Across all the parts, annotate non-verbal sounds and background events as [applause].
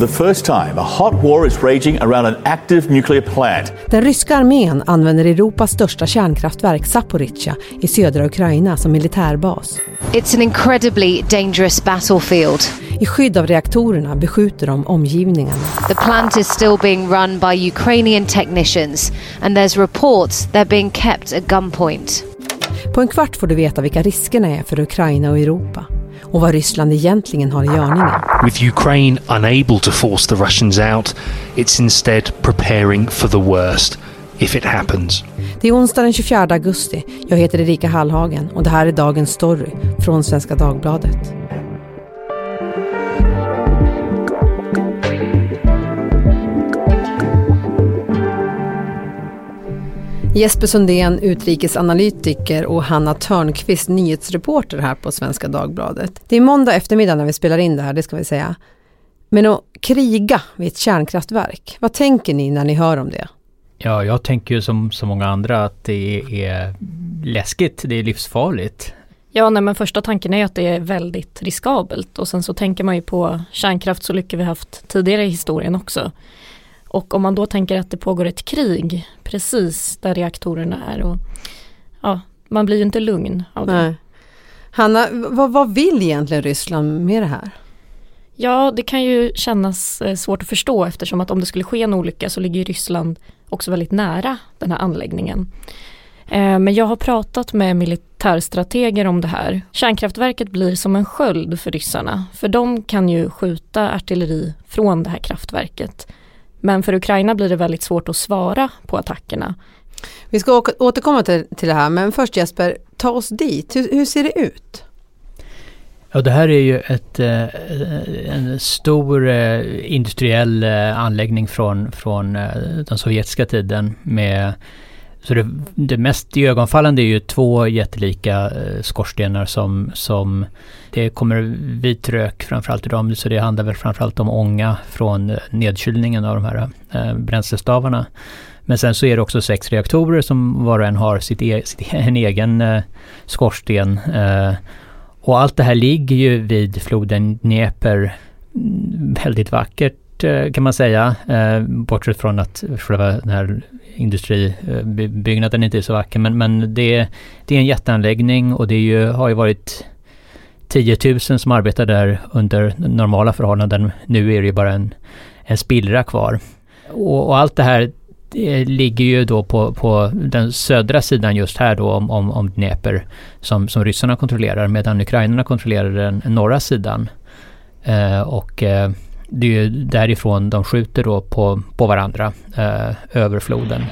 for the first time, a hot war is raging around an active nuclear plant. Den ryska armén använder Europas största kärnkraftverk Zaporizjzja i södra Ukraina som militärbas. It's an incredibly dangerous battlefield. I skydd av reaktorerna beskjuter de omgivningarna. The plant is still being run by Ukrainian technicians and there's reports they're being kept at gunpoint. På en kvart får du veta vilka riskerna är för Ukraina och Europa och vad Ryssland egentligen har i görningen. With Ukraine unable to force the Russians out, it's instead preparing for the worst if it happens. Det är onsdag den 24 augusti. Jag heter Erika Hallhagen och det här är dagens story från Svenska Dagbladet. Jesper Sundén, utrikesanalytiker och Hanna Törnqvist, nyhetsreporter här på Svenska Dagbladet. Det är måndag eftermiddag när vi spelar in det här, det ska vi säga. Men att kriga vid ett kärnkraftverk, vad tänker ni när ni hör om det? Ja, jag tänker ju som så många andra att det är läskigt, det är livsfarligt. Ja, nej, men första tanken är att det är väldigt riskabelt och sen så tänker man ju på kärnkraftsolyckor vi haft tidigare i historien också. Och om man då tänker att det pågår ett krig precis där reaktorerna är och ja, man blir ju inte lugn av det. Nej. Hanna, vad, vad vill egentligen Ryssland med det här? Ja, det kan ju kännas eh, svårt att förstå eftersom att om det skulle ske en olycka så ligger Ryssland också väldigt nära den här anläggningen. Eh, men jag har pratat med militärstrateger om det här. Kärnkraftverket blir som en sköld för ryssarna, för de kan ju skjuta artilleri från det här kraftverket. Men för Ukraina blir det väldigt svårt att svara på attackerna. Vi ska återkomma till, till det här, men först Jesper, ta oss dit. Hur, hur ser det ut? Ja, det här är ju ett, eh, en stor eh, industriell eh, anläggning från, från den sovjetiska tiden med så det, det mest ögonfallande är ju två jättelika eh, skorstenar som, som det kommer vit rök framförallt i dem, så det handlar väl framförallt om ånga från eh, nedkylningen av de här eh, bränslestavarna. Men sen så är det också sex reaktorer som var och en har sitt e sitt, e-, en egen skorsten. Och allt det här ligger ju vid floden Dnepr. Mm, väldigt vackert Eh, kan man säga. Eh, bortsett från att själva den här industribyggnaden eh, inte är så vacker. Men, men det, det är en jätteanläggning och det ju, har ju varit 10 000 som arbetar där under normala förhållanden. Nu är det ju bara en, en spillra kvar. Och, och allt det här det ligger ju då på, på den södra sidan just här då om, om, om Dnepr som, som ryssarna kontrollerar medan ukrainarna kontrollerar den norra sidan. Eh, och eh, det är ju därifrån de skjuter då på, på varandra eh, över floden.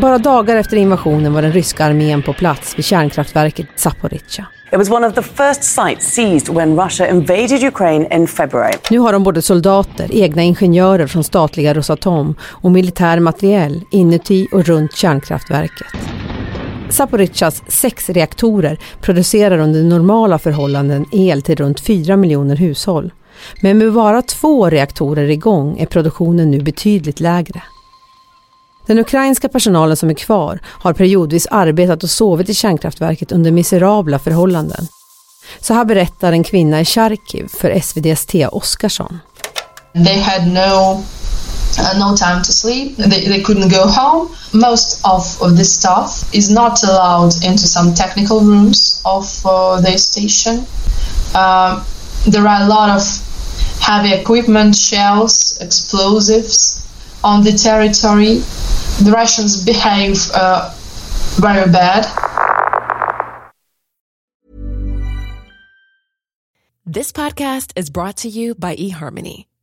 Bara dagar efter invasionen var den ryska armén på plats vid kärnkraftverket Zaporizjzja. It was one of the first sites seized when Russia invaded Ukraine in February. Nu har de både soldater, egna ingenjörer från statliga Rosatom och militär materiel inuti och runt kärnkraftverket. Zaporizjzjas sex reaktorer producerar under normala förhållanden el till runt 4 miljoner hushåll. Men med bara två reaktorer igång är produktionen nu betydligt lägre. Den ukrainska personalen som är kvar har periodvis arbetat och sovit i kärnkraftverket under miserabla förhållanden. Så här berättar en kvinna i Charkiv för SVDs Thea Oskarsson. They had no Uh, no time to sleep. They, they couldn't go home. Most of, of the staff is not allowed into some technical rooms of uh, the station. Uh, there are a lot of heavy equipment, shells, explosives on the territory. The Russians behave uh, very bad. This podcast is brought to you by eHarmony,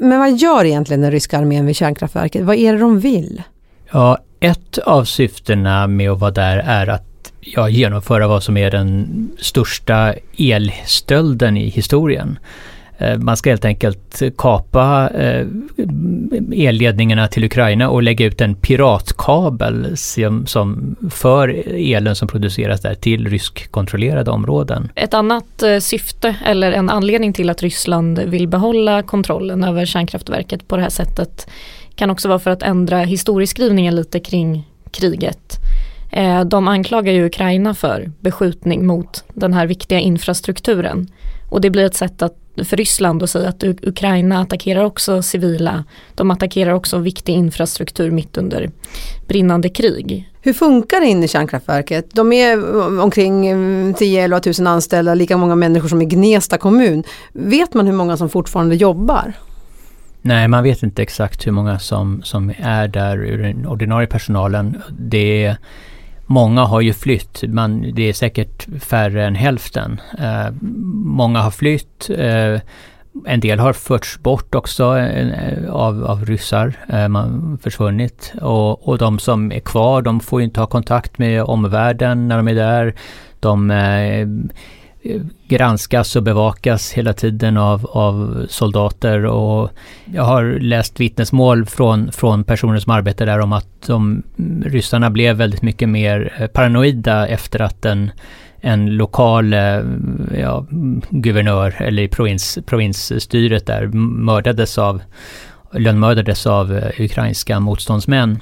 Men vad gör egentligen den ryska armén vid kärnkraftverket? Vad är det de vill? Ja, ett av syftena med att vara där är att ja, genomföra vad som är den största elstölden i historien. Eh, man ska helt enkelt kapa eh, elledningarna till Ukraina och lägga ut en piratkabel som, som för elen som produceras där till ryskkontrollerade områden. Ett annat eh, syfte eller en anledning till att Ryssland vill behålla kontrollen över kärnkraftverket på det här sättet kan också vara för att ändra historieskrivningen lite kring kriget. De anklagar ju Ukraina för beskjutning mot den här viktiga infrastrukturen. Och det blir ett sätt att för Ryssland att säga att Ukraina attackerar också civila. De attackerar också viktig infrastruktur mitt under brinnande krig. Hur funkar det inne i kärnkraftverket? De är omkring 10-11 tusen anställda, lika många människor som i Gnesta kommun. Vet man hur många som fortfarande jobbar? Nej, man vet inte exakt hur många som, som är där ur den ordinarie personalen. Det är Många har ju flytt, men det är säkert färre än hälften. Eh, många har flytt. Eh, en del har förts bort också eh, av, av ryssar, eh, man försvunnit. Och, och de som är kvar, de får inte ha kontakt med omvärlden när de är där. De eh, granskas och bevakas hela tiden av, av soldater och jag har läst vittnesmål från, från personer som arbetar där om att de, ryssarna blev väldigt mycket mer eh, paranoida efter att en, en lokal eh, ja, guvernör eller provins, provinsstyret där mördades av lönnmördades av eh, ukrainska motståndsmän.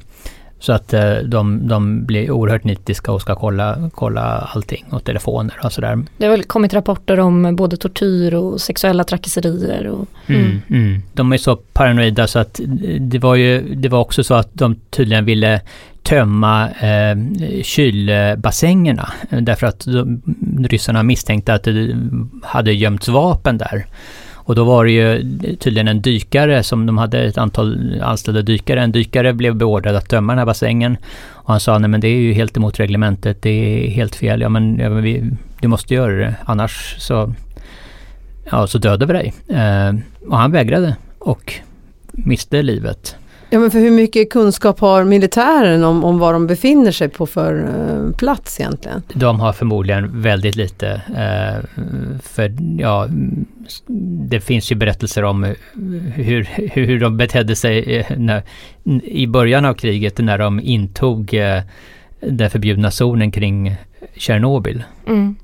Så att eh, de, de blir oerhört nitiska och ska kolla, kolla allting och telefoner och sådär. Det har väl kommit rapporter om både tortyr och sexuella trakasserier. Och, mm. Mm, mm. De är så paranoida så att det var ju, det var också så att de tydligen ville tömma eh, kylbassängerna därför att de, ryssarna misstänkte att det hade gömts vapen där. Och då var det ju tydligen en dykare som de hade ett antal anställda dykare. En dykare blev beordrad att tömma den här bassängen. Och han sa, nej men det är ju helt emot reglementet, det är helt fel. Ja men, ja, men vi, du måste göra det, annars så, ja, så dödar vi dig. Eh, och han vägrade och miste livet. Ja men för hur mycket kunskap har militären om, om var de befinner sig på för uh, plats egentligen? De har förmodligen väldigt lite. Uh, för ja, det finns ju berättelser om hur, hur de betedde sig eh, när, i början av kriget när de intog uh, den förbjudna zonen kring Tjernobyl. Mm.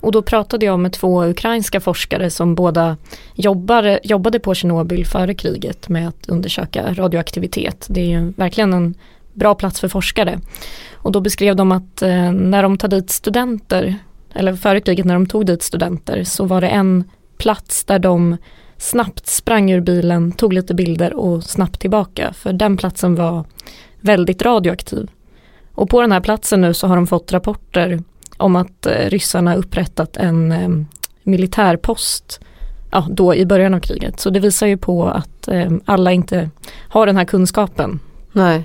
Och då pratade jag med två ukrainska forskare som båda jobbar, jobbade på Tjernobyl före kriget med att undersöka radioaktivitet. Det är ju verkligen en bra plats för forskare. Och då beskrev de att eh, när de tar dit studenter, eller före kriget när de tog dit studenter, så var det en plats där de snabbt sprang ur bilen, tog lite bilder och snabbt tillbaka. För den platsen var väldigt radioaktiv. Och på den här platsen nu så har de fått rapporter om att eh, ryssarna upprättat en eh, militärpost ja, då i början av kriget. Så det visar ju på att eh, alla inte har den här kunskapen. Nej.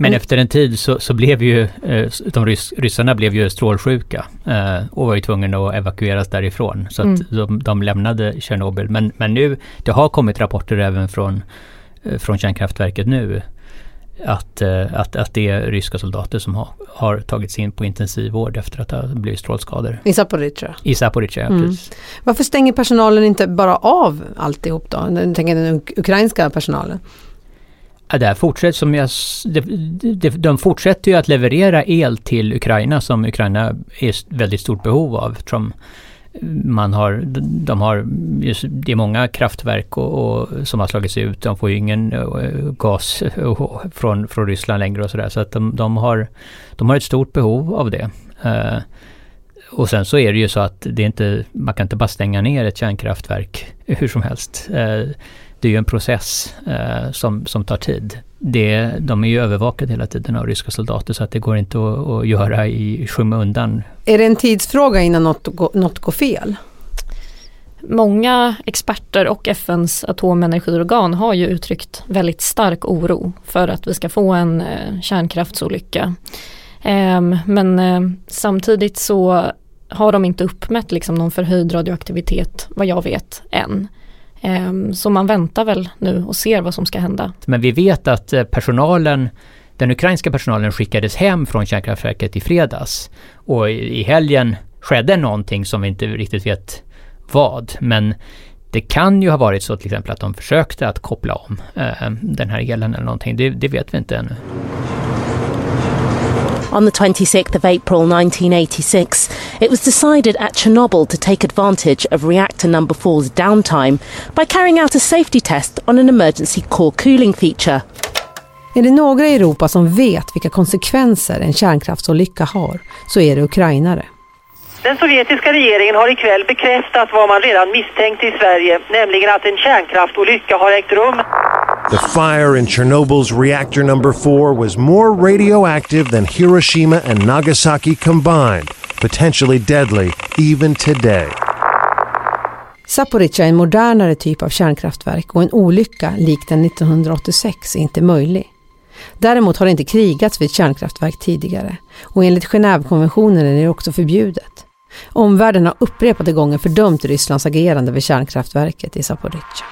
Men efter en tid så, så blev ju eh, de rys, ryssarna blev ju strålsjuka eh, och var ju tvungna att evakueras därifrån. Så mm. att de, de lämnade Tjernobyl. Men, men nu, det har kommit rapporter även från, från kärnkraftverket nu att, eh, att, att det är ryska soldater som har, har tagits in på intensivvård efter att ha blivit strålskador. I Zaporizjzja? I Zaporizjzja, ja, mm. precis. Varför stänger personalen inte bara av alltihop då? Jag tänker den ukrainska personalen. Ja, där fortsätter som jag, de, de, de fortsätter ju att leverera el till Ukraina som Ukraina är väldigt stort behov av. Eftersom man har, de har, det är många kraftverk och, och, som har slagits ut. De får ju ingen eh, gas eh, från, från Ryssland längre och sådär. Så att de, de, har, de har ett stort behov av det. Eh, och sen så är det ju så att det är inte, man kan inte bara stänga ner ett kärnkraftverk [laughs] hur som helst. Eh, det är ju en process som, som tar tid det, de är ju övervakade hela tiden av ryska soldater så att det går inte att, att göra i skymundan. Är det en tidsfråga innan något, något går fel? Många experter och FNs atomenergiorgan har ju uttryckt väldigt stark oro för att vi ska få en eh, kärnkraftsolycka. Eh, men eh, samtidigt så har de inte uppmätt liksom någon förhöjd radioaktivitet vad jag vet än. Ehm, så man väntar väl nu och ser vad som ska hända. Men vi vet att eh, personalen Den ukrainska personalen skickades hem från kärnkraftverket i fredags och i helgen skedde någonting som vi inte riktigt vet vad. Men det kan ju ha varit så till exempel att de försökte att koppla om eh, den här elen eller någonting. Det, det vet vi inte ännu. On the 26th of April 1986, it was decided at Chernobyl to take advantage of reactor number 4's downtime by carrying out a safety test on an emergency core cooling feature. Är det några i Europa som vet vilka konsekvenser en kärnkraftsolycka har så är det ukrainare. Den sovjetiska regeringen har ikväll bekräftat vad man redan misstänkte i Sverige, nämligen att en kärnkraftolycka har ägt rum. The fire in Chernobyl's reactor number 4 was more radioactive than Hiroshima and Nagasaki combined, potentially deadly even today. Zaporizjzja är en modernare typ av kärnkraftverk och en olycka lik den 1986 är inte möjlig. Däremot har det inte krigats vid ett kärnkraftverk tidigare och enligt Genèvekonventionen är det också förbjudet. Omvärlden har upprepade gånger fördömt Rysslands agerande vid kärnkraftverket i Zaporizjzja.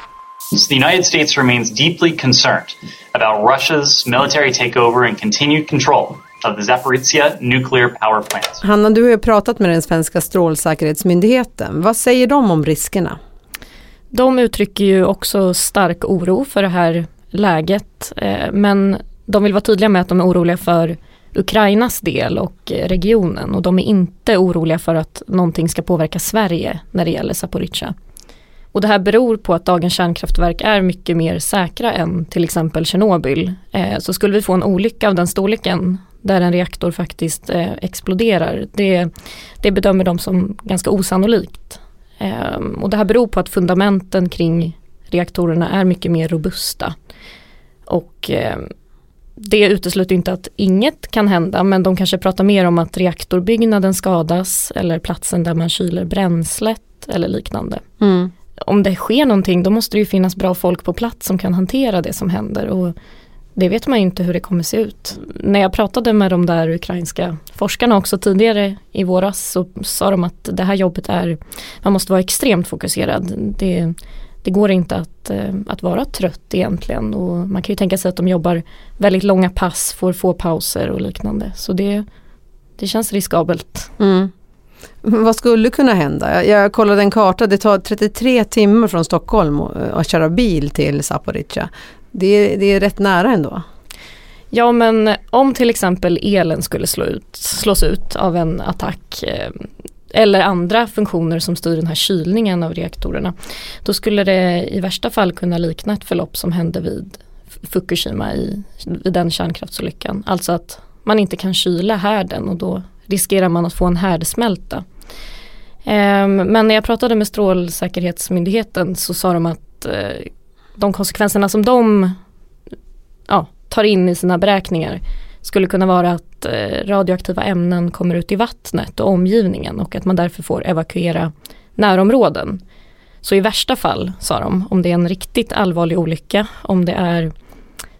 The United States remains deeply concerned about Russia's military takeover and continued control of the Zaporizhia nuclear power plant. Hanna, du har ju pratat med den svenska strålsäkerhetsmyndigheten. Vad säger de om riskerna? De uttrycker ju också stark oro för det här läget, eh, men de vill vara tydliga med att de är oroliga för Ukrainas del och eh, regionen och de är inte oroliga för att någonting ska påverka Sverige när det gäller Zaporizjzja. Och det här beror på att dagens kärnkraftverk är mycket mer säkra än till exempel Tjernobyl. Eh, så skulle vi få en olycka av den storleken där en reaktor faktiskt eh, exploderar, det, det bedömer de som ganska osannolikt. Ehm, och det här beror på att fundamenten kring reaktorerna är mycket mer robusta. Och ehm, det utesluter inte att inget kan hända men de kanske pratar mer om att reaktorbyggnaden skadas eller platsen där man kyler bränslet eller liknande. Mm. Om det sker någonting då måste det ju finnas bra folk på plats som kan hantera det som händer och det vet man inte hur det kommer se ut. När jag pratade med de där ukrainska forskarna också tidigare i våras så sa de att det här jobbet är, man måste vara extremt fokuserad. Det, det går inte att, eh, att vara trött egentligen och man kan ju tänka sig att de jobbar väldigt långa pass, får få pauser och liknande. Så det, det känns riskabelt. Mm. Vad skulle kunna hända? Jag, kollade en karta, det tar 33 timmar från Stockholm att köra bil till Zaporizjzja. Det, det är rätt nära ändå. Ja men om till exempel elen skulle slå ut, slås ut av en attack eh, eller andra funktioner som styr den här kylningen av reaktorerna. Då skulle det i värsta fall kunna likna ett förlopp som hände vid Fukushima i, vid den kärnkraftsolyckan. Alltså att man inte kan kyla härden och då riskerar man att få en härdsmälta. Ehm, men när jag pratade med Strålsäkerhetsmyndigheten så sa de att eh, de konsekvenserna som de ja, tar in i sina beräkningar skulle kunna vara att eh, radioaktiva ämnen kommer ut i vattnet och omgivningen och att man därför får evakuera närområden. Så i värsta fall, sa de, om det är en riktigt allvarlig olycka, om det är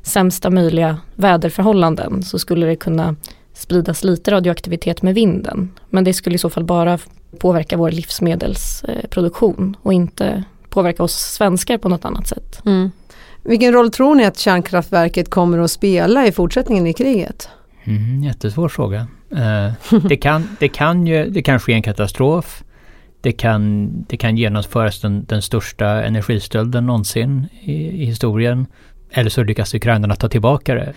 sämsta möjliga väderförhållanden så skulle det kunna spridas lite radioaktivitet med vinden. Men det skulle i så fall bara påverka vår livsmedelsproduktion och inte påverka oss svenskar på något annat sätt. Mm. Vilken roll tror ni att kärnkraftverket kommer att spela i fortsättningen i kriget? Mm, jättesvår fråga. Uh, det, kan, det, kan ju, det kan ske en katastrof. Det kan, det kan genomföras den, den största energistölden någonsin i, i historien. Eller så lyckas ukrainarna ta tillbaka det.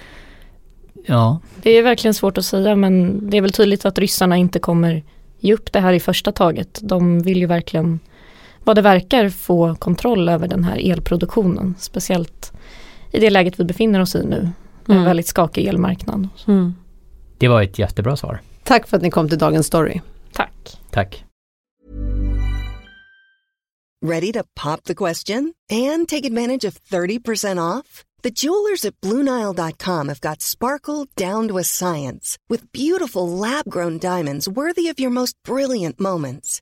Ja. Det är verkligen svårt att säga men det är väl tydligt att ryssarna inte kommer ge upp det här i första taget. De vill ju verkligen vad det verkar få kontroll över den här elproduktionen. Speciellt i det läget vi befinner oss i nu. Med mm. en väldigt skakig elmarknad. Mm. Det var ett jättebra svar. Tack för att ni kom till Dagens Story. Tack. Tack. Ready to pop the question? And take advantage of 30% off? The jewelers at BlueNile.com have got sparkle down to a science with beautiful lab-grown diamonds worthy of your most brilliant moments.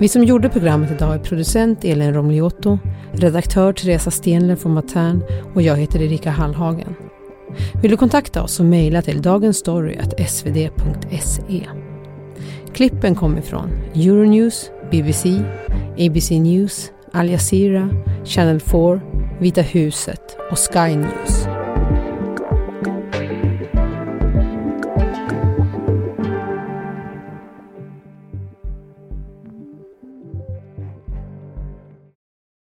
Vi som gjorde programmet idag är producent Elin Romliotto, redaktör Teresa Stenler från Matern och jag heter Erika Hallhagen. Vill du kontakta oss så mejla till dagensstory.svd.se. Klippen kommer från Euronews, BBC, ABC News, Al Jazeera, Channel 4, Vita huset och Sky News.